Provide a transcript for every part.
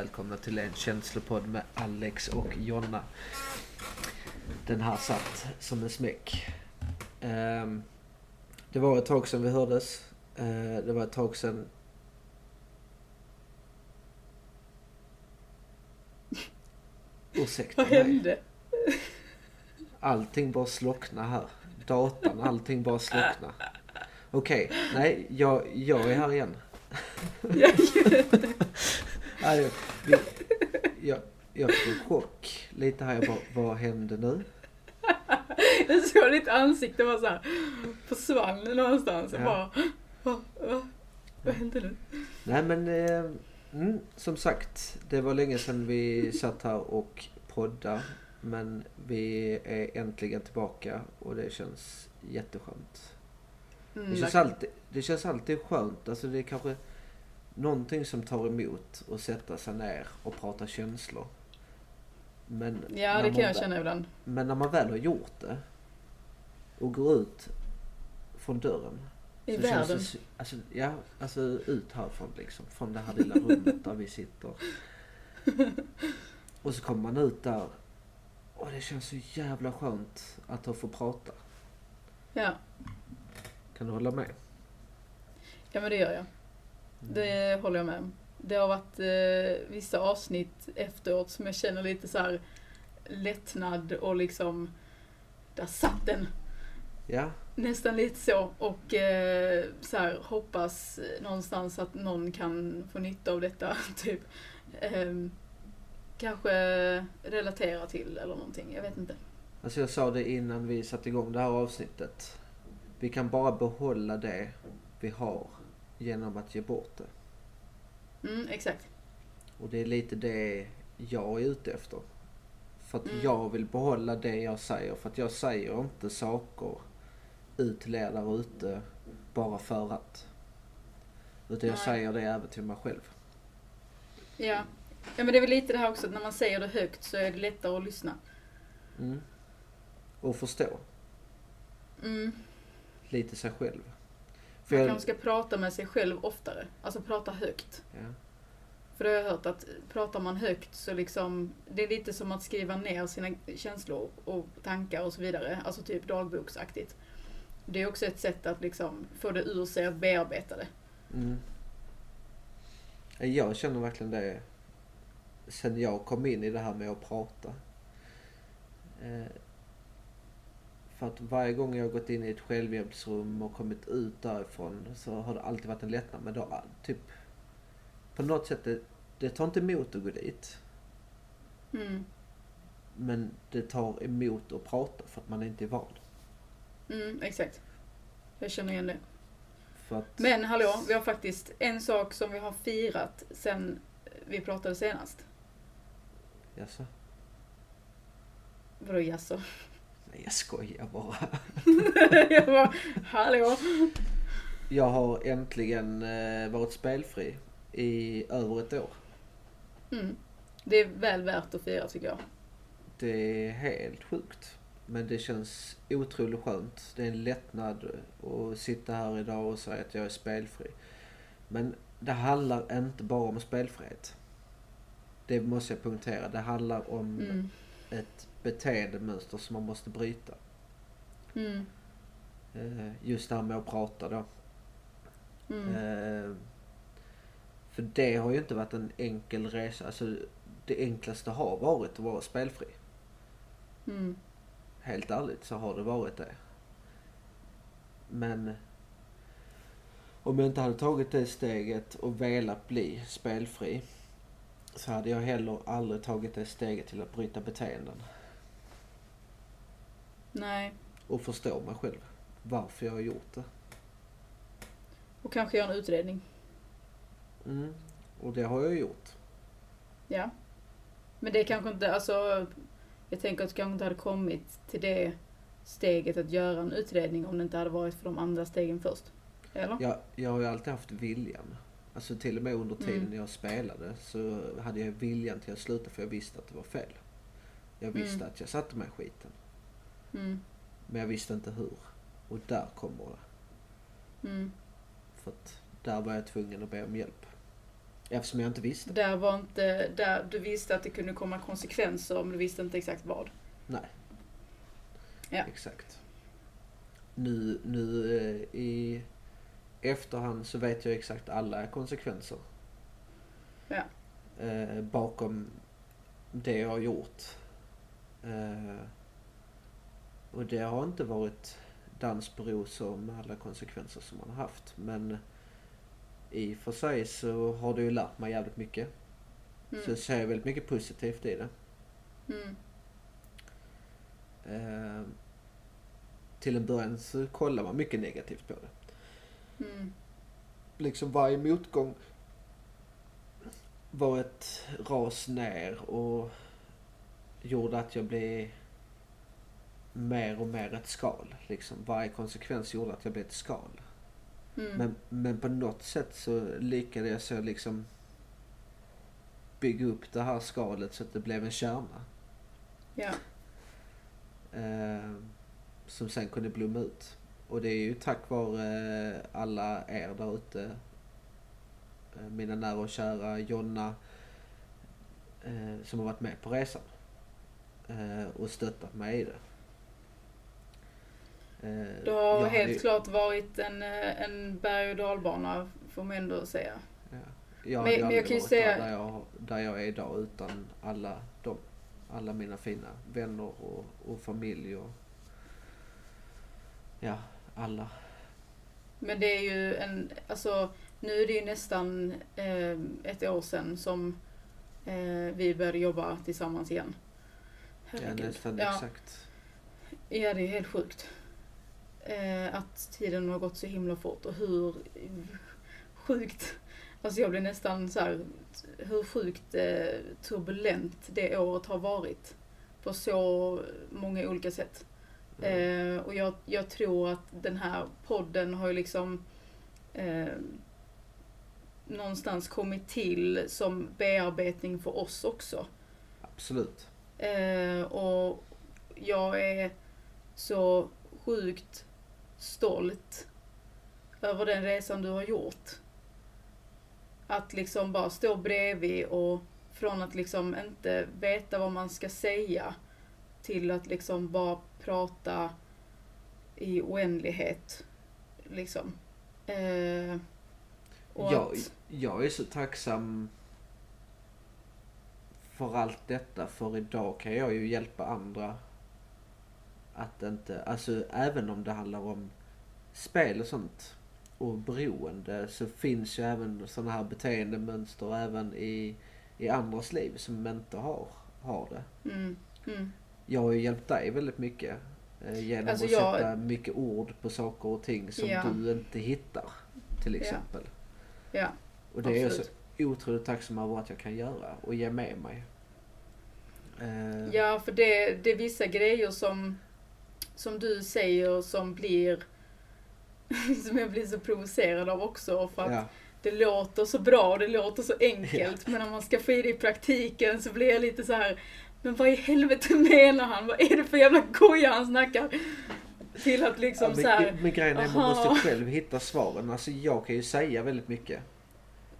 Välkomna till en känslopodd med Alex och Jonna. Den här satt som en smäck. Ehm, det var ett tag sedan vi hördes. Eh, det var ett tag sedan... Ursäkta Vad mig. hände? Allting bara slockna här. Datan, allting bara slockna. Okej, nej, jag, jag är här igen. Nej, vi, jag, jag fick chock lite här. Jag bara, vad hände nu? jag såg ditt ansikte bara såhär försvann någonstans. Jag Ja. bara, vad, vad, vad hände nu? Nej men, eh, mm, som sagt. Det var länge sedan vi satt här och podda. Men vi är äntligen tillbaka och det känns jätteskönt. Mm, Det känns, alltid, det känns alltid skönt. Alltså det är kanske någonting som tar emot att sätta sig ner och prata känslor. Men ja, det kan jag vä- känna ibland. Men när man väl har gjort det och går ut från dörren. I så världen. Känns det, alltså, ja, alltså ut härifrån liksom. Från det här lilla rummet där vi sitter. Och så kommer man ut där. Och det känns så jävla skönt att få prata. Ja. Kan du hålla med? ja, men det gör jag. Det håller jag med. Det har varit eh, vissa avsnitt efteråt som jag känner lite så här lättnad och liksom, där satt den. Ja, Nästan lite så. Och eh, så här, hoppas någonstans att någon kan få nytta av detta. Typ. Ehm, kanske relatera till eller någonting. Jag vet inte. alltså jag sa det innan vi satte igång det här avsnittet. Vi kan bara behålla det vi har genom att ge bort det. Mm, exakt. Och det är lite det jag är ute efter. För att Mm. jag vill behålla det jag säger. För att jag säger inte saker ut till er där ute bara för att. Utan jag Nej. säger det även till mig själv. Ja. ja, men det är väl lite det här också att när man säger det högt så är det lättare att lyssna. Mm. Och förstå Mm. lite sig själv. För Man kanske ska prata med sig själv oftare. Alltså prata högt. ja. För det har jag hört att pratar man högt så liksom, det är lite som att skriva ner sina känslor och tankar och så vidare. Alltså typ dagboksaktigt. Det är också ett sätt att liksom få det ur sig, att bearbeta det. Mm. Jag känner verkligen det sen jag kom in i det här med att prata. För att varje gång jag har gått in i ett självhjälpsrum och kommit ut därifrån så har det alltid varit en lättnad. Men då har typ på något sätt, det, det tar inte emot att gå dit. Mm. Men det tar emot att prata för att man inte är van. Mm, exakt. Jag känner igen det. Att, Men hallå, vi har faktiskt en sak som vi har firat sen vi pratade senast. jaså? Vadå jaså? Nej jag skojar bara. Jag bara, hallå? Jag har äntligen eh, varit spelfri i över ett år. Mm. Det är väl värt att fira tycker jag. Det är helt sjukt. Men det känns otroligt skönt. Det är en lättnad att sitta här idag och säga att jag är spelfri. Men det handlar inte bara om spelfrihet. Det måste jag punktera. Det handlar om Mm. ett beteendemönster som man måste bryta. Mm. Eh, Just det här med att prata då. Mm. Eh, För det har ju inte varit en enkel resa. Alltså det enklaste har varit att vara spelfri. Mm. Helt ärligt så har det varit det. Men om jag inte hade tagit det steget och velat bli spelfri så hade jag heller aldrig tagit det steget till att bryta beteenden. Nej. Och förstå mig själv. Varför jag har gjort det. Och kanske göra en utredning. Mm. Och det har jag gjort. Ja. Men det kanske inte, alltså. Jag tänker att du kanske inte hade kommit till det steget att göra en utredning om det inte hade varit för de andra stegen först. Eller? Jag, jag har ju alltid haft viljan. Alltså till och med under tiden Mm. jag spelade så hade jag viljan till att sluta för jag visste att det var fel. Jag visste Mm. att jag satte mig i skiten. Mm. Men jag visste inte hur. Och där kommer det. Mm. För att där var jag tvungen att be om hjälp. Eftersom jag inte visste. Där var inte, där du visste att det kunde komma konsekvenser men du visste inte exakt vad. Nej. Ja. Exakt. Nu, nu eh, i efterhand så vet jag exakt alla konsekvenser. Ja. Eh, bakom det jag har gjort. Eh, och det har inte varit dans på rosor med alla konsekvenser som man har haft. Men i och för sig så har det ju lärt mig jävligt mycket. Mm. Så jag ser väldigt mycket positivt i det. Mm. Eh, till en början så kollar man mycket negativt på det. Mm. Liksom varje motgång var ett ras ner och gjorde att jag blev mer och mer ett skal. Liksom. Varje konsekvens gjorde att jag blev ett skal. Mm. Men, men på något sätt så lyckades jag liksom bygga upp det här skalet så att det blev en kärna. Ja. Eh, som sen kunde blomma ut. Och det är ju tack vare eh, alla er där ute. Eh, mina nära och kära, Jonna. Eh, som har varit med på resan. Eh, och stöttat mig i det. Eh, Det har jag helt hade- klart varit en, eh, en berg och dalbana får man ändå säga. Ja. Jag Men- men jag kan ju säga- där, jag, där jag är idag utan alla dem. Alla mina fina vänner och, och familj och ja, alla. Men det är ju en, alltså nu är det ju nästan eh, ett år sedan som eh, vi började jobba tillsammans igen. Ja, Herregud. nästan Ja. exakt. Ja, det är helt sjukt. Eh, att tiden har gått så himla fort och hur sjukt, alltså jag blir nästan så här, hur sjukt eh, turbulent det året har varit. På så många olika sätt. Mm. Eh, och jag, jag tror att den här podden har ju liksom eh, någonstans kommit till som bearbetning för oss också. Absolut. Eh, och jag är så sjukt stolt över den resan du har gjort. Att liksom bara stå bredvid och från att liksom inte veta vad man ska säga till att liksom bara prata i oändlighet. Liksom. Eh, Jag, jag är så tacksam för allt detta för idag kan jag ju hjälpa andra att inte, alltså även om det handlar om spel och sånt och beroende så finns ju även sådana här beteendemönster även i, i andras liv som inte har, har det. mm, mm, Jag har ju hjälpt dig väldigt mycket eh, genom Alltså att jag- sätta mycket ord på saker och ting som Ja. du inte hittar till Ja. exempel. ja, Och det är jag så absolut. otroligt tacksam över att jag kan göra och ge med mig. Eh, Ja, för det, det är vissa grejer som, som du säger som blir som jag blir så provocerad av också. För att ja, det låter så bra, det låter så enkelt. Men när man ska få i det i praktiken så blir jag lite så här. Men vad i helvete menar han? Vad är det för jävla koja han snackar? Till att liksom ja, så men, här. men grejen är man måste själv hitta svaren. Alltså jag kan ju säga väldigt mycket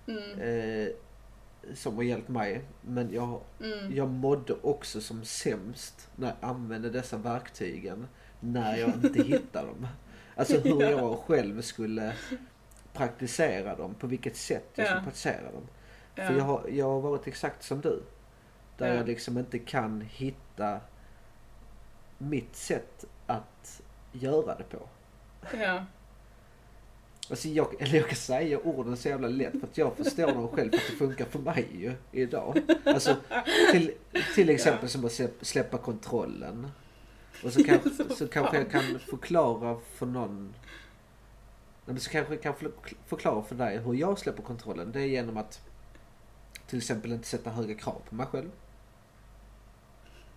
Mm, eh, som har hjälpt mig. Men jag, mm, jag mådde också som sämst när jag använde dessa verktygen när jag inte hittade dem. Alltså hur Ja. jag själv skulle praktisera dem, på vilket sätt jag Ja. skulle praktisera dem. ja, För jag har, jag har varit exakt som du. Där Ja. jag liksom inte kan hitta mitt sätt att göra det på. ja, Alltså jag, eller jag kan säga orden så jävla lätt för att jag förstår dem själv för att det funkar för mig ju idag. Alltså till, till exempel som att släppa kontrollen. Och så, kanske, Så så kanske jag kan förklara för någon men så kanske jag kan för- förklara för dig hur jag släpper kontrollen. Det är genom att till exempel inte sätta höga krav på mig själv.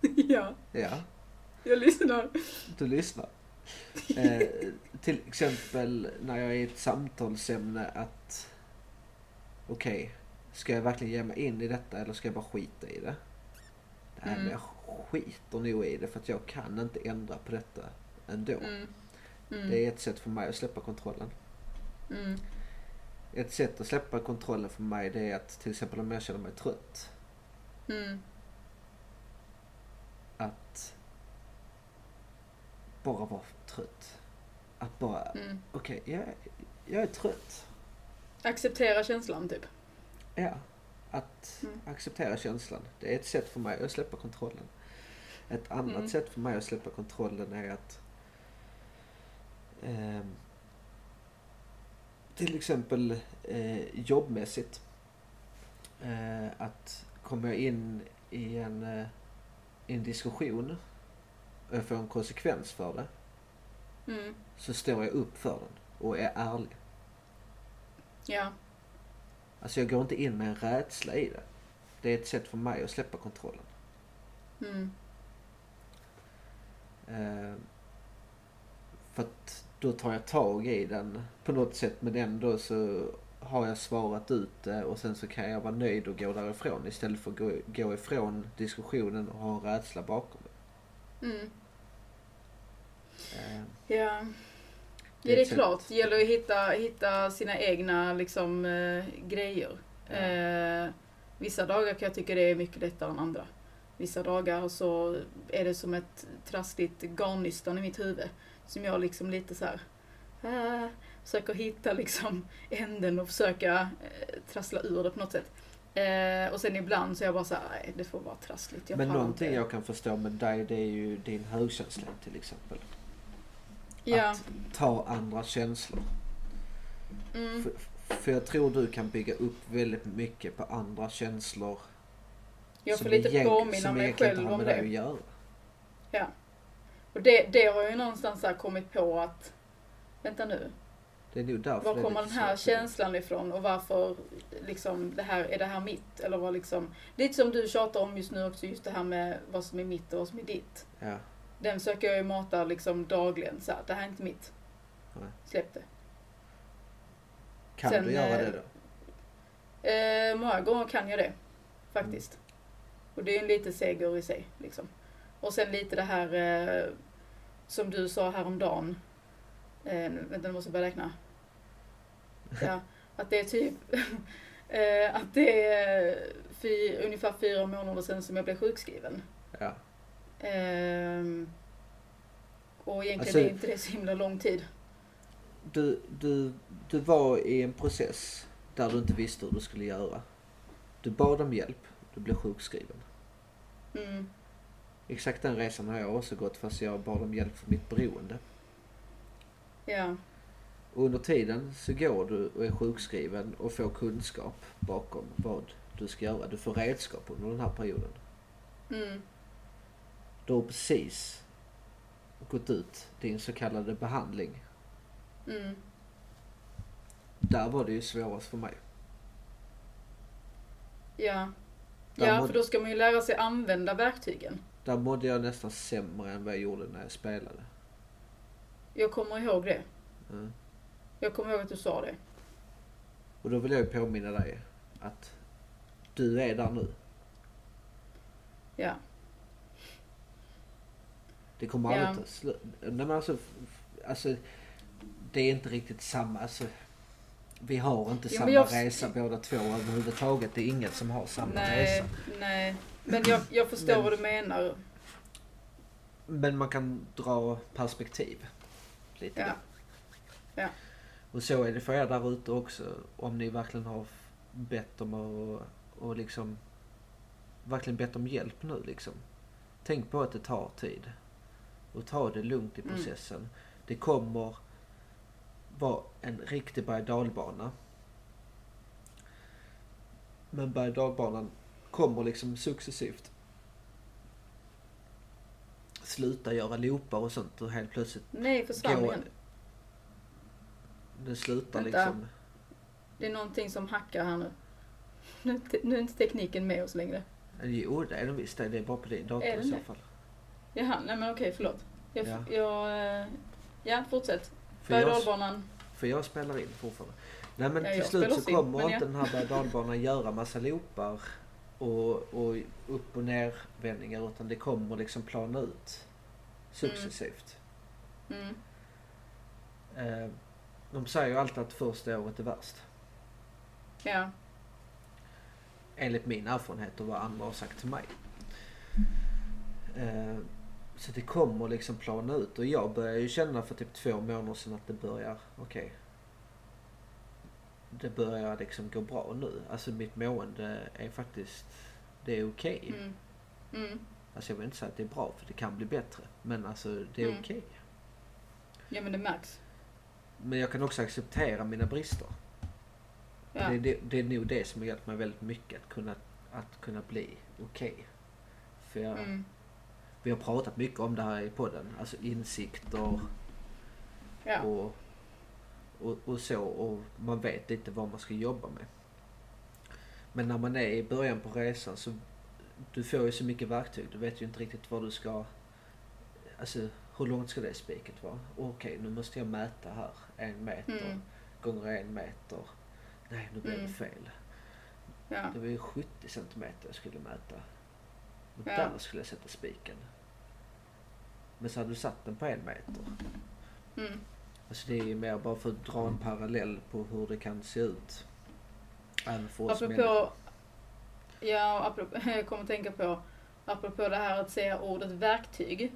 ja, Ja, jag lyssnar. du lyssnar. Eh, till exempel när jag är i ett samtalsämne att okej, ska jag verkligen ge mig in i detta eller ska jag bara skita i det? Nej, Mm. men jag skiter nog i det för att jag kan inte ändra på detta ändå. Mm, mm, Det är ett sätt för mig att släppa kontrollen. mm, ett sätt att släppa kontrollen för mig det är att till exempel om jag känner mig trött. Mm. Att bara vara trött. Att bara, Mm. okej, jag, jag är trött. Acceptera känslan typ. Ja. Att Mm. acceptera känslan. Det är ett sätt för mig att släppa kontrollen. Ett annat Mm. sätt för mig att släppa kontrollen är att ehm, till exempel eh, jobbmässigt. Eh, att kommer jag in i en, eh, en diskussion och jag får en konsekvens för det Mm. så står jag upp för den och är ärlig. Ja. Alltså jag går inte in med en rädsla i det. Det är ett sätt för mig att släppa kontrollen. Mm. Eh, för att då tar jag tag i den på något sätt men ändå så har jag svarat ut det och sen så kan jag vara nöjd och gå därifrån istället för att gå, gå ifrån diskussionen och ha en rädsla bakom det. Mm. Eh, Ja. Det är det är sätt. klart. Det gäller att hitta, hitta sina egna liksom, eh, grejer. Ja. Eh, vissa dagar kan jag tycka det är mycket lättare än andra. Vissa dagar så är det som ett trassligt garnnystan i mitt huvud. Som jag liksom lite så här äh, försöker hitta liksom änden och försöka eh, trassla ur det på något sätt. Eh, och sen ibland så är jag bara så här, nej det får vara trassligt. Jag men någonting inte. jag kan förstå med dig det är ju din högkänslighet till exempel. Ja. Att ta andra känslor. Mm. För, för jag tror du kan bygga upp väldigt mycket på andra känslor. Jag får lite egent- påminna mig själv om det. att göra. Ja. Och det, det har jag ju någonstans här kommit på att, vänta nu, Det är nog därför var kommer den här känslan ifrån och varför liksom det här, är det här mitt? Eller vad liksom, lite som du tjatar om just nu också, just det här med vad som är mitt och vad som är ditt. Ja. Den försöker jag ju mata liksom dagligen så här, det här är inte mitt. Nej. Släpp det. Kan Sen, du göra eh, det då? Eh, många gånger kan jag det, faktiskt. Och det är en liten seger i sig. Liksom. Och sen lite det här eh, som du sa häromdagen. Eh, vänta, nu måste jag börja räkna. Ja, att det är typ eh, att det är fy, ungefär fyra månader sedan som jag blev sjukskriven. Ja. Ehm, och egentligen Alltså- är inte det så himla lång tid. Du, du, du var i en process där du inte visste hur du skulle göra. Du bad om hjälp. Du blev sjukskriven. Mm, Exakt den resan har jag också gått fast jag bad om hjälp för mitt beroende. ja, Och under tiden så går du och är sjukskriven och får kunskap bakom vad du ska göra. Du får redskap under den här perioden. mm, Du har precis gått ut din så kallade behandling. mm, Där var det ju svårast för mig. ja. Där Ja, må- för då ska man ju lära sig använda verktygen. Där mådde jag nästan sämre än vad jag gjorde när jag spelade. Jag kommer ihåg det. Mm. Jag kommer ihåg att du sa det. Och då vill jag ju påminna dig att du är där nu. Ja. Det kommer Ja. aldrig ta slut. Nej men alltså, alltså, det är inte riktigt samma. Alltså, vi har inte Jo, samma jag- resa båda två överhuvudtaget. Det är inget som har samma Nej, resa. nej. Men jag, jag förstår Men- vad du menar. Men man kan dra perspektiv. Lite Ja. Ja. Och så är det för er där ute också. Om ni verkligen har bett om och, och liksom verkligen bett om hjälp nu liksom. Tänk på att det tar tid. Och ta det lugnt i Mm. processen. Det kommer vara en riktig berg dalbana. Men berg dalbanan kommer liksom successivt sluta göra loopar och sånt och helt plötsligt Nej, försvann gå... igen. Det slutar Vänta. liksom... Det är någonting som hackar här nu. Nu nu är inte tekniken med oss längre. Jo, det är den visst. Det är bara på din dator i den så fall. Jaha, nej men okej, förlåt. Jag, Ja. jag, eh, ja, fortsätt. Berg för jag spelar in fortfarande. Nej men Ja, till slut så sim, kommer inte ja. den här berg dalbanan göra massa loopar och, och upp och nervändningar utan det kommer liksom plana ut successivt. Mm, Eh, de säger ju alltid att första året är värst. Ja. Enligt min erfarenhet och vad andra har sagt till mig. Så det kommer liksom plana ut och jag börjar ju känna för typ två månader sedan att det börjar, okej. det börjar liksom gå bra nu. Alltså mitt mående är faktiskt, det är okej. Mm. Mm. Alltså jag vill inte säga att det är bra för det kan bli bättre. Men alltså det är Mm. okej. Ja men det märks. Men jag kan också acceptera mina brister. Ja. Det, är det, det är nog det som har hjälpt mig väldigt mycket. Att kunna, att kunna bli okej. För jag, Mm. Vi har pratat mycket om det här i podden. Alltså insikter Ja. och, och, och så. Och man vet lite vad man ska jobba med. Men när man är i början på resan så du får ju så mycket verktyg. Du vet ju inte riktigt vad du ska... Alltså hur långt ska det spiket vara? Okej, nu måste jag mäta här. En meter Mm. gånger en meter. Nej, nu blev Mm. det fel. Ja. Det var ju 70 centimeter jag skulle mäta. Och Ja. där skulle jag sätta spiken. Men så hade du satt den på en meter. Mm. Alltså det är ju mer bara för att dra en parallell på hur det kan se ut. Även för oss människor. Apropå, ja, apropå, jag kommer att tänka på, apropå det här att säga ordet verktyg.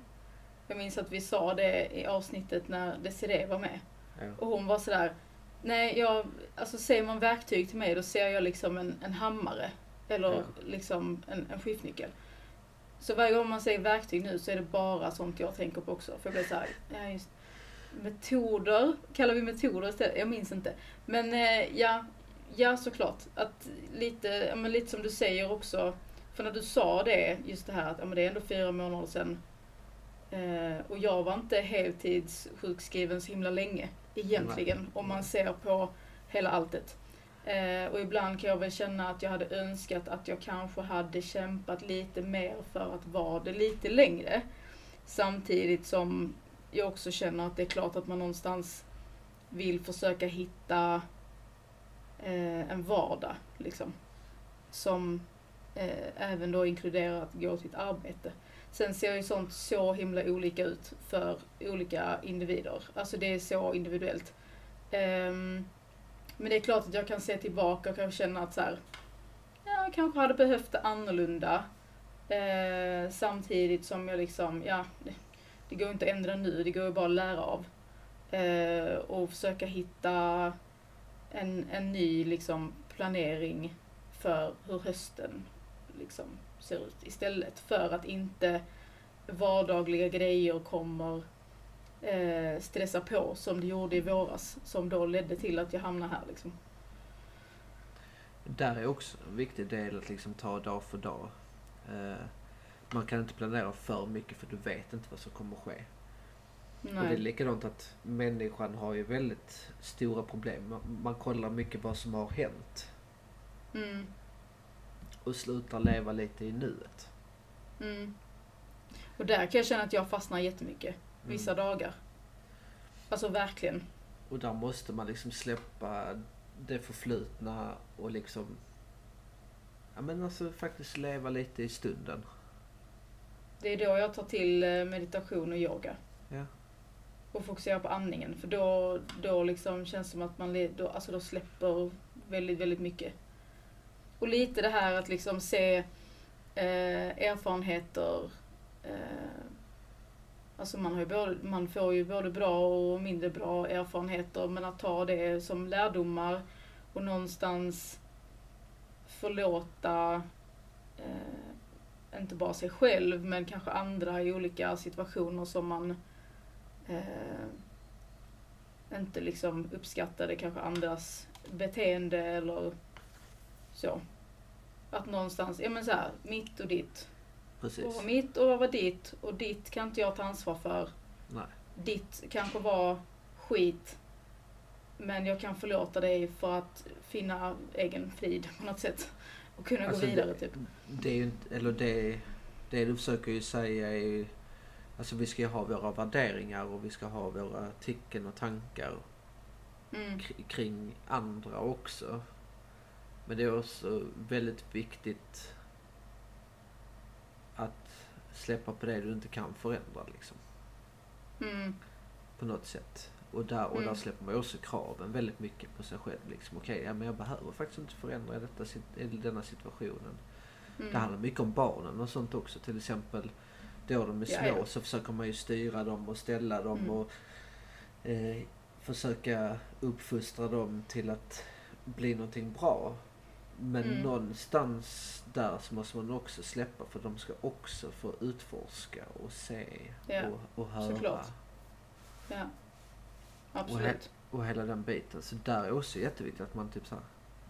Jag minns att vi sa det i avsnittet när Desiree var med. Ja. Och hon var sådär, nej jag, alltså säger man verktyg till mig då ser jag liksom en, en hammare. Eller Ja. liksom en, en skiftnyckel. Så varje gång man säger verktyg nu så är det bara sånt jag tänker på också. För jag blir såhär, ja just Metoder, kallar vi metoder istället? Jag minns inte. Men eh, ja, ja såklart. Att lite, ja, men lite som du säger också. För när du sa det, just det här att ja, men det är ändå fyra månader sedan. Eh, och jag var inte heltidssjukskriven så himla länge egentligen. Om man ser på hela alltet. Eh, och ibland kan jag väl känna att jag hade önskat att jag kanske hade kämpat lite mer för att vara det lite längre. Samtidigt som jag också känner att det är klart att man någonstans vill försöka hitta eh, en vardag. Liksom, som eh, även då inkluderar att gå till ett arbete. Sen ser ju sånt så himla olika ut för olika individer. Alltså det är så individuellt. Ehm, men det är klart att jag kan se tillbaka och kan känna att så här, jag kanske hade behövt det annorlunda. Eh, samtidigt som jag liksom, ja, det, det går inte att ändra nu, det går ju bara att lära av. Eh, och försöka hitta en, en ny liksom, planering för hur hösten liksom, ser ut istället. För att inte vardagliga grejer kommer eh, stressa på som det gjorde i våras. Som då ledde till att jag hamnade här. Liksom. Där är också en viktig del att liksom ta dag för dag. Eh, man kan inte planera för mycket för du vet inte vad som kommer att ske. Och det är Nej. likadant att människan har ju väldigt stora problem. Man, man kollar mycket vad som har hänt Mm, och slutar leva lite i nuet. mm. Och där kan jag känna att jag fastnar jättemycket. Vissa Mm. dagar. Alltså verkligen. Och där måste man liksom släppa det förflutna och liksom Ja men alltså faktiskt leva lite i stunden. Det är då jag tar till eh, meditation och yoga. Ja. Och fokuserar på andningen. För då, då liksom känns det som att man då, alltså då släpper väldigt, väldigt mycket. Och lite det här att liksom se eh, erfarenheter. Eh, alltså man, har ju både, man får ju både bra och mindre bra erfarenheter. Men att ta det som lärdomar och någonstans förlåta eh, inte bara sig själv men kanske andra i olika situationer som man eh, inte liksom uppskattade kanske andras beteende eller så. Att någonstans, ja men så här, mitt och ditt. Precis. Och mitt och vad var ditt och ditt kan inte jag ta ansvar för. Nej. Ditt kanske var skit. Men jag kan förlåta dig för att finna egen frid på något sätt. Och kunna Alltså, gå vidare det- typ. Det är ju inte, eller det, det du försöker ju säga är ju, Alltså vi ska ju ha våra värderingar och vi ska ha våra tycken och tankar Mm. kri- kring andra också. Men det är också väldigt viktigt släppa på det du inte kan förändra liksom. Mm. På något sätt. Och där, och där Mm. släpper man ju också kraven väldigt mycket på sig själv. Liksom, Okej, ja, men jag behöver faktiskt inte förändra detta, denna situationen. Mm. Det handlar mycket om barnen och sånt också. Till exempel då de är Ja, små ja. så försöker man ju styra dem och ställa dem Mm. och eh, försöka uppfostra dem till att bli någonting bra. Men Mm. någonstans där så måste man också släppa för de ska också få utforska och se Ja, och, och höra. såklart. Ja. Absolut. Och hela den biten. Så där är också jätteviktigt att man typ såhär,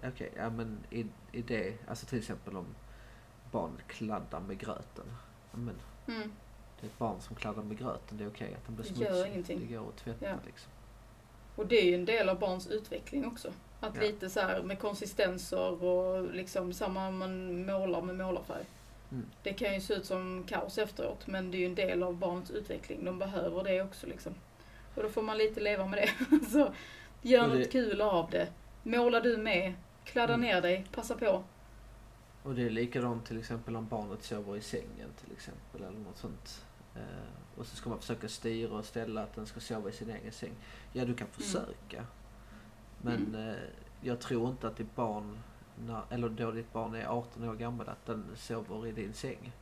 okej, ja men i, i det, alltså till exempel om barnet kladdar med gröten. Men Mm. det är ett barn som kladdar med gröten, det är okej att den blir Det smutsig. gör ingenting. Det går att tvätta Ja. liksom. Och det är ju en del av barns utveckling också. Att Ja. lite så här med konsistenser och liksom samma man målar med målarfärg. Mm. Det kan ju se ut som kaos efteråt men det är ju en del av barnets utveckling. De behöver det också liksom. Och då får man lite leva med det. så gör Och det- något kul av det. Måla du med. Kladda Mm. ner dig. Passa på. Och det är likadant till exempel om barnet sover i sängen till exempel eller något sånt. Eh, och så ska man försöka styra och ställa att den ska sova i sin egen säng. Ja, du kan försöka. Men Mm. eh, jag tror inte att ditt barn, när, eller då ditt barn är 18 år gammal, att den sover i din säng.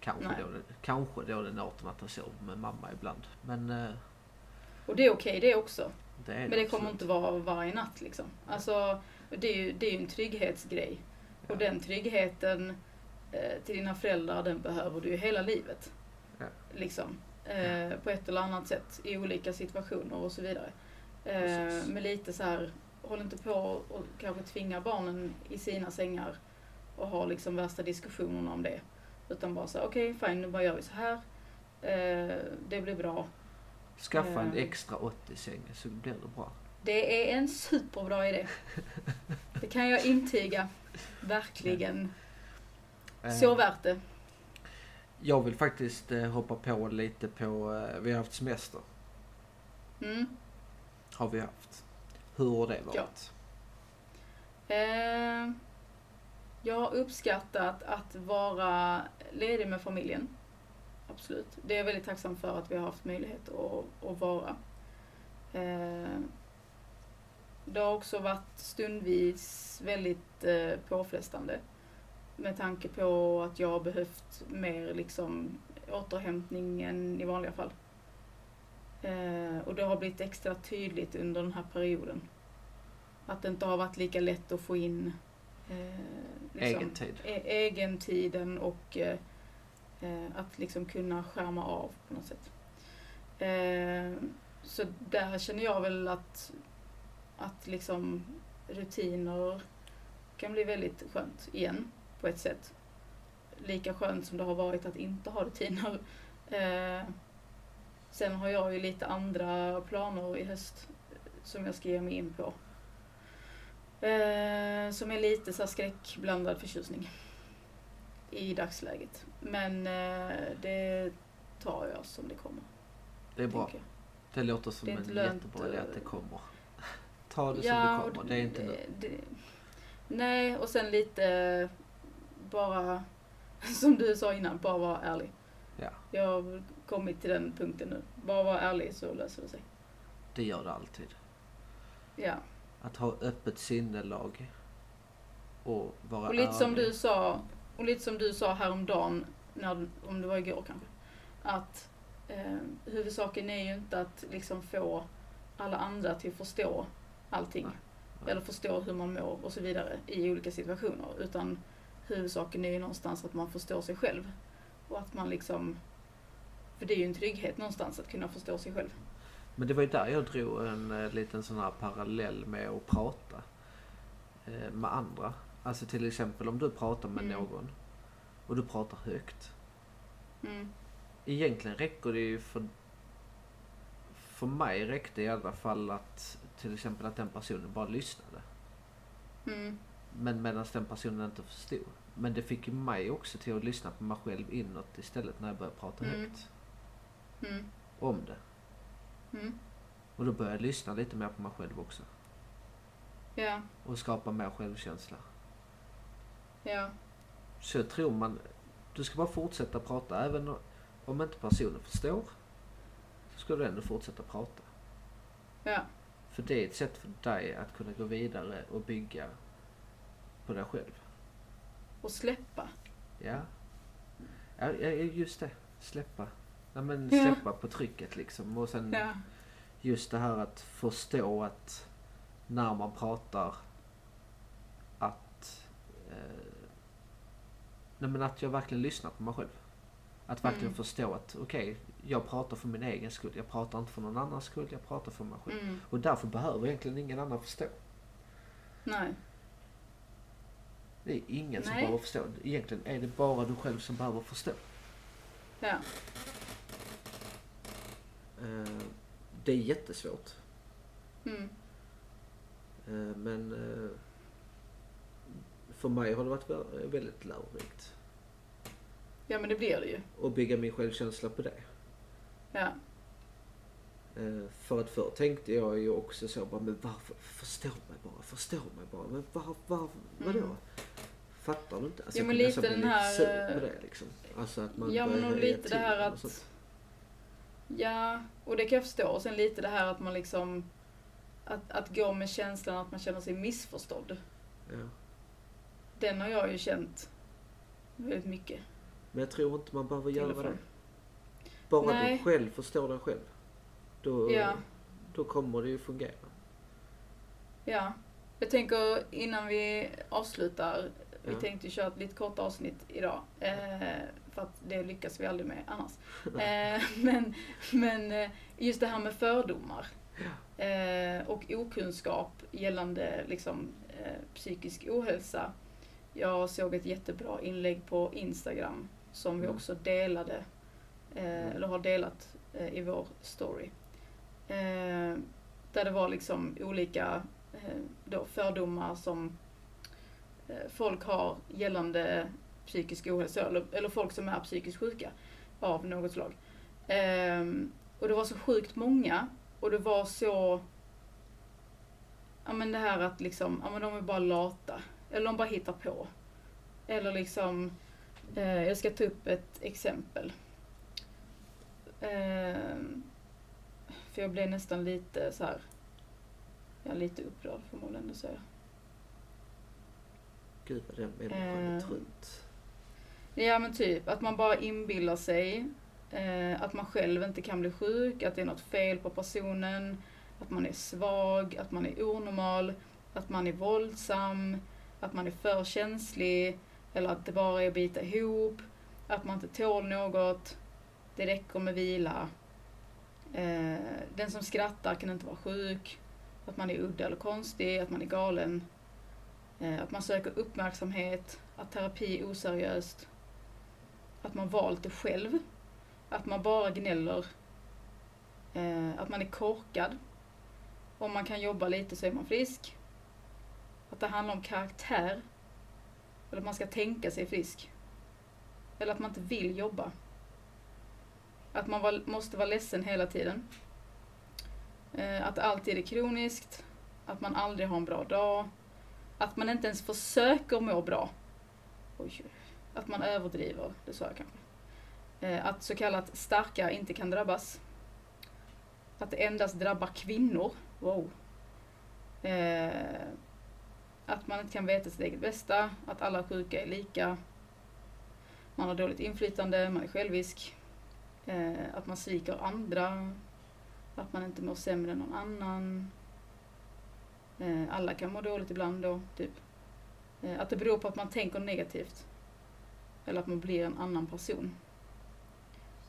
Kanske, Nej. då, den- kanske då den är 18 att den sover med mamma ibland. Men eh, Och det är okej det också. det är Men det kommer absolut. inte vara varje natt liksom. Alltså, det är ju, det är ju en trygghetsgrej. Ja. Och den tryggheten eh, till dina föräldrar, den behöver du ju hela livet. Ja. Liksom. Eh, på ett eller annat sätt i olika situationer och så vidare. Eh, men lite så här, håll inte på och kanske tvinga barnen i sina sängar och ha liksom värsta diskussionerna om det. Utan bara säga okej, fine, nu bara gör vi så här. Eh, det blir bra. Skaffa en Eh. extra 80-säng så blir det bra. Det är en superbra idé. Det kan jag intyga. Verkligen. Eh, Så värt det. Jag vill faktiskt eh, hoppa på lite på, eh, vi har haft semester. Mm. Har vi haft. Hur har det varit? Ja. Eh, jag har uppskattat att vara ledig med familjen. Absolut. Det är jag väldigt tacksam för att vi har haft möjlighet att, att vara. Eh, det har också varit stundvis väldigt eh, påfrestande. Med tanke på att jag har behövt mer liksom återhämtning än i vanliga fall. Eh, och det har blivit extra tydligt under den här perioden. Att det inte har varit lika lätt att få in eh, liksom, Egen tid. E- egentiden och eh, eh, att liksom kunna skärma av på något sätt. Eh, så där känner jag väl att, att liksom rutiner kan bli väldigt skönt igen på ett sätt. Lika skönt som det har varit att inte ha rutiner. Eh, sen har jag ju lite andra planer i höst som jag ska ge mig in på. Eh, som är lite så här skräckblandad förtjusning i dagsläget. Men eh, det tar jag som det kommer. Det är bra. Det låter som Det en lönt, jättebra idé att det eh, kommer. Ta det Ja, som det kommer. Det är inte nu. det, Nej, och sen lite bara, som du sa innan, bara vara ärlig. Ja, Jag kommit till den punkten nu. Bara vara ärlig så löser det sig. det gör det alltid. Ja. Att ha öppet sinnelag och vara Och lite som ärlig. du sa, och lite som du sa häromdagen, när, om det var igår kanske, att eh, huvudsaken är ju inte att liksom få alla andra till att förstå allting. Nej, nej. Eller förstå hur man mår och så vidare i olika situationer. Utan huvudsaken är ju någonstans att man förstår sig själv. Och att man liksom, för det är ju en trygghet någonstans att kunna förstå sig själv. Men det var ju där jag drog en eh, liten sån här parallell med att prata eh, med andra. Alltså till exempel om du pratar med Mm. någon och du pratar högt. Mm. Egentligen räcker det ju för... För mig räckte i alla fall att till exempel att den personen bara lyssnade. Mm. Men medan den personen inte förstod. Men det fick ju mig också till att lyssna på mig själv inåt istället när jag började prata Mm. högt Mm. om det. Mm. Och då började jag lyssna lite mer på mig själv också. Ja, Och skapa mer självkänsla. ja, Så jag tror man, du ska bara fortsätta prata även om inte personen förstår. Så ska du ändå fortsätta prata. Ja. För det är ett sätt för dig att kunna gå vidare och bygga på dig själv. Och släppa. Ja. Ja, ja, just det. Släppa. Ja, men släppa på trycket liksom. Och sen just det här att förstå att när man pratar att eh, nej men att jag verkligen lyssnar på mig själv. Att verkligen Mm. förstå att okej, jag pratar för min egen skull. Jag pratar inte för någon annans skull. Jag pratar för mig själv. Mm. Och därför behöver egentligen ingen annan förstå. Nej. Det är ingen som Nej. behöver förstå. Egentligen är det bara du själv som behöver förstå. Ja. Eh, det är jättesvårt. Mm. Eh, men eh, för mig har det varit vä- väldigt lärorikt. Ja men det blir det ju. att bygga min självkänsla på det. Ja. För att förr tänkte jag ju också så bara, men varför? Förstå mig bara, förstå mig bara. Men var, var, vadå? Mm. Fattar du inte? Alltså, Ja, jag men kunde lite den här, sur på det liksom. Alltså att man Ja men och lite det här och att... Ja, och det kan jag förstå. Och sen lite det här att man liksom... Att, att gå med känslan att man känner sig missförstådd. Ja. Den har jag ju känt väldigt mycket. Men jag tror inte man behöver göra det. Bara Nej. du själv förstår dig själv. Då, Ja. då kommer det ju fungera. Ja. Jag tänker innan vi avslutar, vi Ja. tänkte köra ett lite kort avsnitt idag. Eh, för att det lyckas vi aldrig med annars. Eh, men, men eh, just det här med fördomar. Eh, och okunskap gällande liksom, eh, psykisk ohälsa. Jag såg ett jättebra inlägg på Instagram som vi Mm. också delade, eh, Mm. eller har delat i vår story. Där det var liksom olika då fördomar som Eh, folk har gällande psykisk ohälsa, eller, eller folk som är psykiskt sjuka av något slag. Um, och det var så sjukt många och det var så, ja men det här att liksom, ja men de är bara lata. Eller de bara hittar på. Eller liksom, eh, jag ska ta upp ett exempel. Ehm, för jag blev nästan lite så här. Jag är lite upprörd får man väl ändå säga. Gud vad den människan är trött. Ja men typ, att man bara inbillar sig eh, att man själv inte kan bli sjuk, att det är något fel på personen, att man är svag, att man är onormal, att man är våldsam, att man är för känslig, eller att det bara är att bita ihop, att man inte tål något, det räcker med vila. Eh, den som skrattar kan inte vara sjuk, att man är udda eller konstig, att man är galen, Eh, att man söker uppmärksamhet, att terapi är oseriöst, att man valt det själv, att man bara gnäller, eh, att man är korkad, om man kan jobba lite så är man frisk, att det handlar om karaktär, eller att man ska tänka sig frisk, eller att man inte vill jobba, att man var, måste vara ledsen hela tiden, eh, att det alltid är kroniskt, att man aldrig har en bra dag, att man inte ens försöker må bra. Oj, att man överdriver, det sa jag kanske. Eh, att så kallat starka inte kan drabbas. Att det endast drabbar kvinnor. Wow. Eh, att man inte kan veta sitt eget bästa. Att alla sjuka är lika. Man har dåligt inflytande, man är självisk. Eh, att man sviker andra. Att man inte mår sämre än någon annan. Eh, alla kan må dåligt ibland då, typ. Eh, att det beror på att man tänker negativt. Eller att man blir en annan person.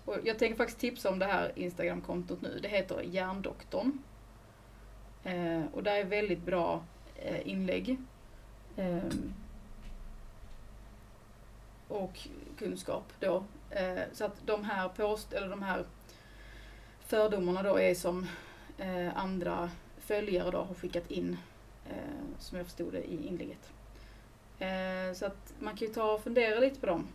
Och jag tänker faktiskt tipsa om det här Instagram-kontot nu. Det heter Hjärndoktorn. Eh, och där är väldigt bra inlägg. Ehm, och kunskap då. Så att de här post, eller de här fördomarna då är som andra följare då har skickat in. Eh, som jag förstod det i inlägget. Eh, så att man kan ju ta och fundera lite på dem.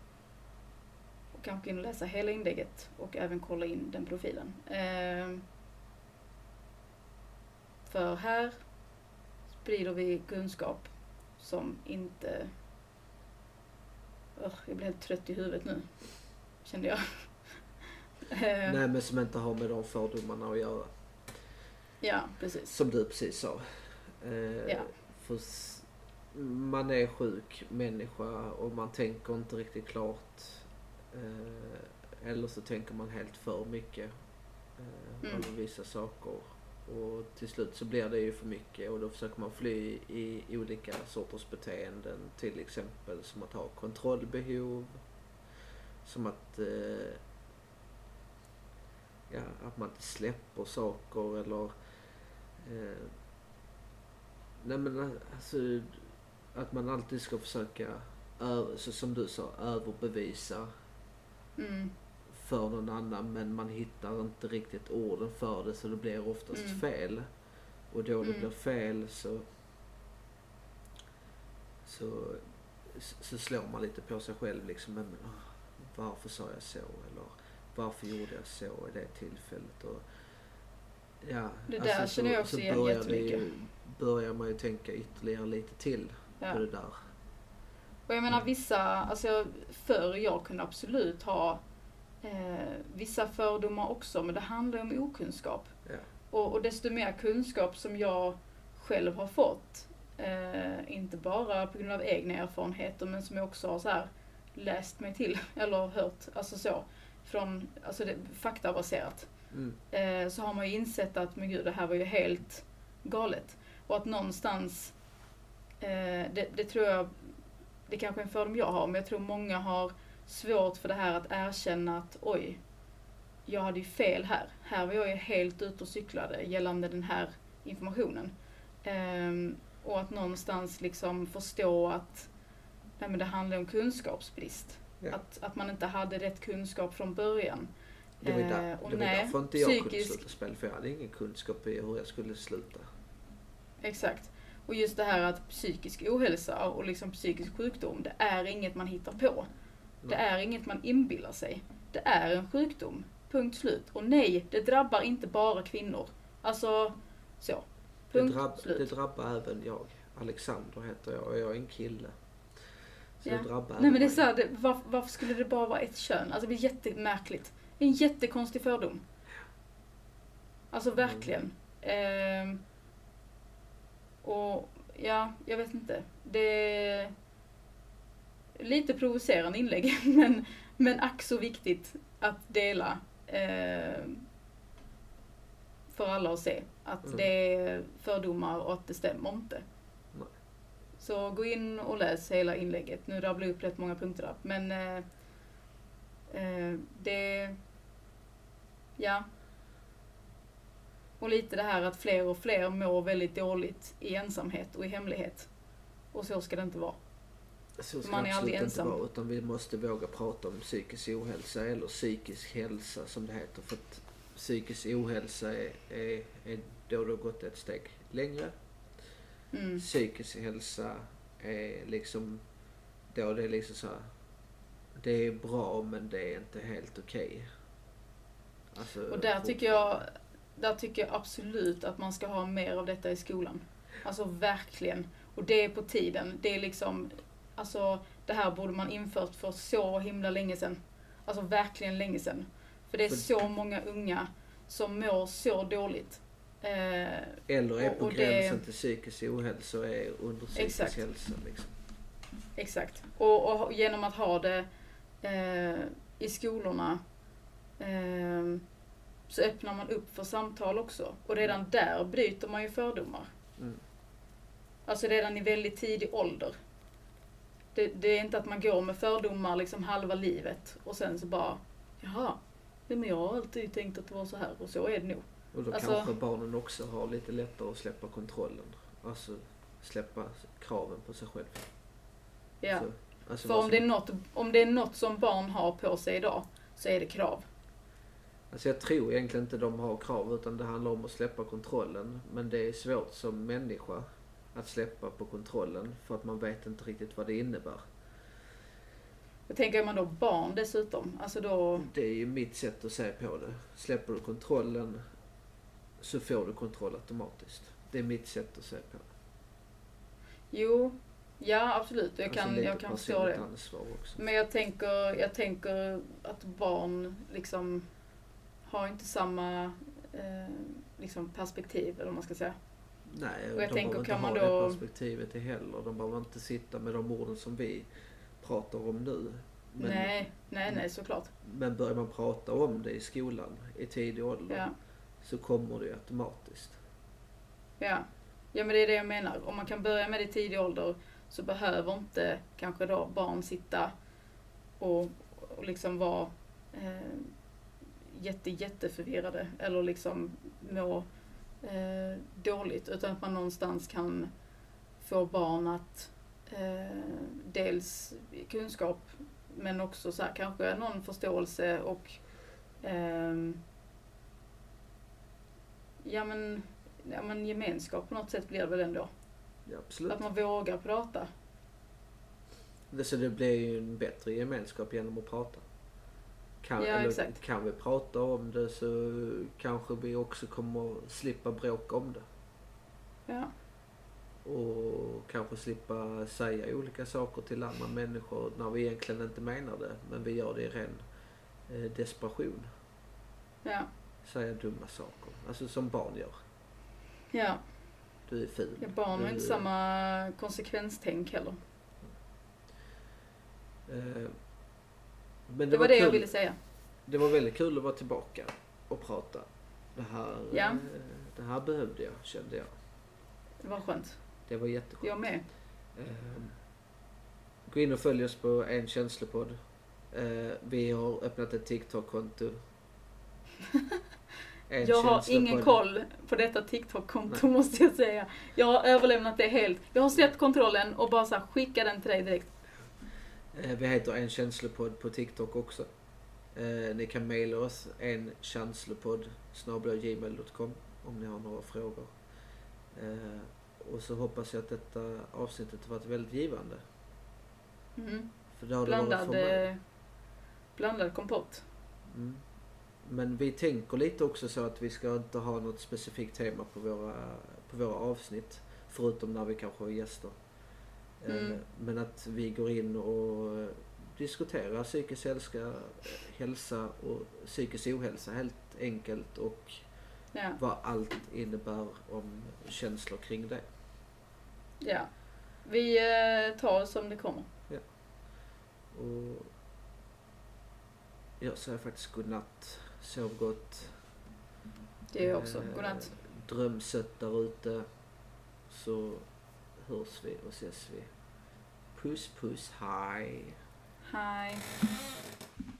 Och kanske in och läsa hela inlägget och även kolla in den profilen. Eh, för här sprider vi kunskap som inte... Ugh, jag blir helt trött i huvudet nu, kände jag. Eh. Nej men som inte har med de fördomarna att göra. Ja, precis. Som du precis sa. Eh, Ja. För man är sjuk människa och man tänker inte riktigt klart. Eh, eller så tänker man helt för mycket eh, Mm. över vissa saker. Och till slut så blir det ju för mycket och då försöker man fly i olika sorters beteenden. Till exempel som att ha kontrollbehov. Som att eh, ja, att man inte släpper saker eller eh, nej men alltså att man alltid ska försöka så som du sa överbevisa Mm. för någon annan men man hittar inte riktigt orden för det så det blir oftast Mm. fel. Och då det Mm. blir fel så så, så slår man lite på sig själv liksom. Men, åh, varför sa jag så? Eller varför gjorde jag så i det tillfället? Och, ja, Det där känner jag också igen det ju, jättemycket. börjar man ju tänka ytterligare lite till Ja. på det där. Och jag menar vissa, alltså förr jag kunde absolut ha eh, vissa fördomar också, men det handlar om okunskap. Ja. Och, och desto mer kunskap som jag själv har fått, eh, inte bara på grund av egna erfarenheter, men som jag också har så här läst mig till, eller hört, alltså så, från, alltså det, faktabaserat. Mm. eh, så har man ju insett att men gud, det här var ju helt galet. Och att någonstans, eh, det, det tror jag, det kanske är en fördom jag har, men jag tror många har svårt för det här att erkänna att oj, jag hade ju fel här. Här var jag ju helt ute och cyklade gällande den här informationen. Ehm, och att någonstans liksom förstå att nej, men det handlar om kunskapsbrist. Ja. Att, att man inte hade rätt kunskap från början. Det var, ju där, Eh, det var nej, därför inte jag kunde psykisk- sluta spela för jag hade ingen kunskap i hur jag skulle sluta. Exakt. Och just det här att psykisk ohälsa och liksom psykisk sjukdom, det är inget man hittar på. Det är inget man inbillar sig. Det är en sjukdom. Punkt slut. Och nej, det drabbar inte bara kvinnor. Alltså, så. Det, Punkt drabb, det slut. drabbar även jag. Alexander heter jag och jag är en kille. Så Ja. det drabbar Nej men det är mig. så här, det, varför, varför skulle det bara vara ett kön? Alltså det blir jättemärkligt. Det är en jättekonstig fördom. Alltså verkligen. Ehm, och ja, jag vet inte. Det är lite provocerande inlägg, men, men ack så viktigt att dela ehm, för alla att se. Att Mm. det är fördomar och att det stämmer inte. Nej. Så gå in och läs hela inlägget. Nu rabblar jag upp rätt många punkter där. Men eh, eh, det... Ja. Och lite det här att fler och fler mår väldigt dåligt i ensamhet och i hemlighet. Och så ska det inte vara. Så ska man är aldrig inte ensam. vara utan vi måste våga prata om psykisk ohälsa eller psykisk hälsa som det heter. För att psykisk ohälsa är, är, är då det har gått ett steg längre. Mm. Psykisk hälsa är liksom då det är liksom så här, Det är bra men det är inte helt okej. Alltså, Och där tycker jag, där tycker jag absolut att man ska ha mer av detta i skolan. Alltså verkligen. Och det är på tiden. Det är liksom, alltså det här borde man infört för så himla länge sedan. Alltså verkligen länge sedan. För det är så många unga som mår så dåligt. Eh, Eller är och- på och det- gränsen till psykisk ohälsa och är under psykisk Exakt. hälsa. Liksom. Exakt. Och, och genom att ha det eh, i skolorna eh, så öppnar man upp för samtal också. Och redan där bryter man ju fördomar. Mm. Alltså redan i väldigt tidig ålder. Det, det är inte att man går med fördomar liksom halva livet och sen så bara, jaha, nej, men jag har alltid tänkt att det var så här och så är det nog. Och då Alltså- kanske barnen också har lite lättare att släppa kontrollen. Alltså släppa kraven på sig själv. Ja. Så, alltså För om det, är som- något, om det är något som barn har på sig idag så är det krav. Alltså jag tror egentligen inte de har krav utan det handlar om att släppa kontrollen. Men det är svårt som människa att släppa på kontrollen för att man vet inte riktigt vad det innebär. Jag tänker är man då barn dessutom, alltså då, Det är ju mitt sätt att se på det. Släpper du kontrollen så får du kontroll automatiskt. Det är mitt sätt att se på det. jo, ja absolut, jag Alltså kan, jag kan förstå det. Men jag tänker, jag tänker att barn liksom har inte samma eh, liksom perspektiv, eller vad man ska säga. Nej, Och jag de tänker, behöver inte man ha då- det perspektivet heller. De behöver inte sitta med de orden som vi pratar om nu. Men, nej, nej, nej, såklart. men börjar man prata om det i skolan i tidig ålder Ja. så kommer det ju automatiskt. Ja. ja, men det är det jag menar. Om man kan börja med det i tidig ålder så behöver inte kanske då barn sitta och, och liksom vara eh, jätte, jätteförvirrade eller liksom må eh, dåligt. Utan att man någonstans kan få barn att eh, dels kunskap men också så här, kanske någon förståelse och ehm, ja men ja, men gemenskap på något sätt blir det väl ändå. Ja, absolut. Att man vågar prata. Så det blir ju en bättre gemenskap genom att prata. Kan, Ja, eller, kan vi prata om det så kanske vi också kommer slippa bråka om det. Ja, Och kanske slippa säga olika saker till andra människor när vi egentligen inte menar det. Men vi gör det i ren eh, desperation. ja, Säga dumma saker. Alltså som barn gör. ja. Du är ful. ja barn har inte samma konsekvenstänk heller. Eh, men Det var det jag kul. ville säga. Det var väldigt kul att vara tillbaka och prata. Det här, Ja. eh, det här behövde jag, kände jag. Det var skönt. Det var jätteskönt. Jag med. Eh, gå in och följ oss på En känslopodd. Eh, vi har öppnat ett TikTok-konto. En Jag har ingen koll på detta TikTok-konto måste jag säga. Jag har överlämnat det helt. Jag har släppt kontrollen och bara så här, skicka den till dig direkt. Eh, vi heter En känslopodd på TikTok också. Eh, ni kan mejla oss en känslopodd gmail.com om ni har några frågor. Eh, och så hoppas jag att detta avsnittet har varit väldigt givande. Mm. För det har det varit Blandad, för mig. blandad kompott. Mm. Men vi tänker lite också så att vi ska inte ha något specifikt tema på våra, på våra avsnitt. Förutom när vi kanske har gäster. Eh, Mm. Men att vi går in och eh, diskuterar psykisk hälsa, hälsa och psykisk ohälsa helt enkelt. Och Ja, vad allt innebär om känslor kring det. ja. Vi eh, tar det som det kommer. Och jag säger faktiskt godnatt. Sov gott. Det gör jag också. Eh, Godnatt. Dröm sött där ute. Så hörs vi och ses vi. Poos Poos, hi. Hi.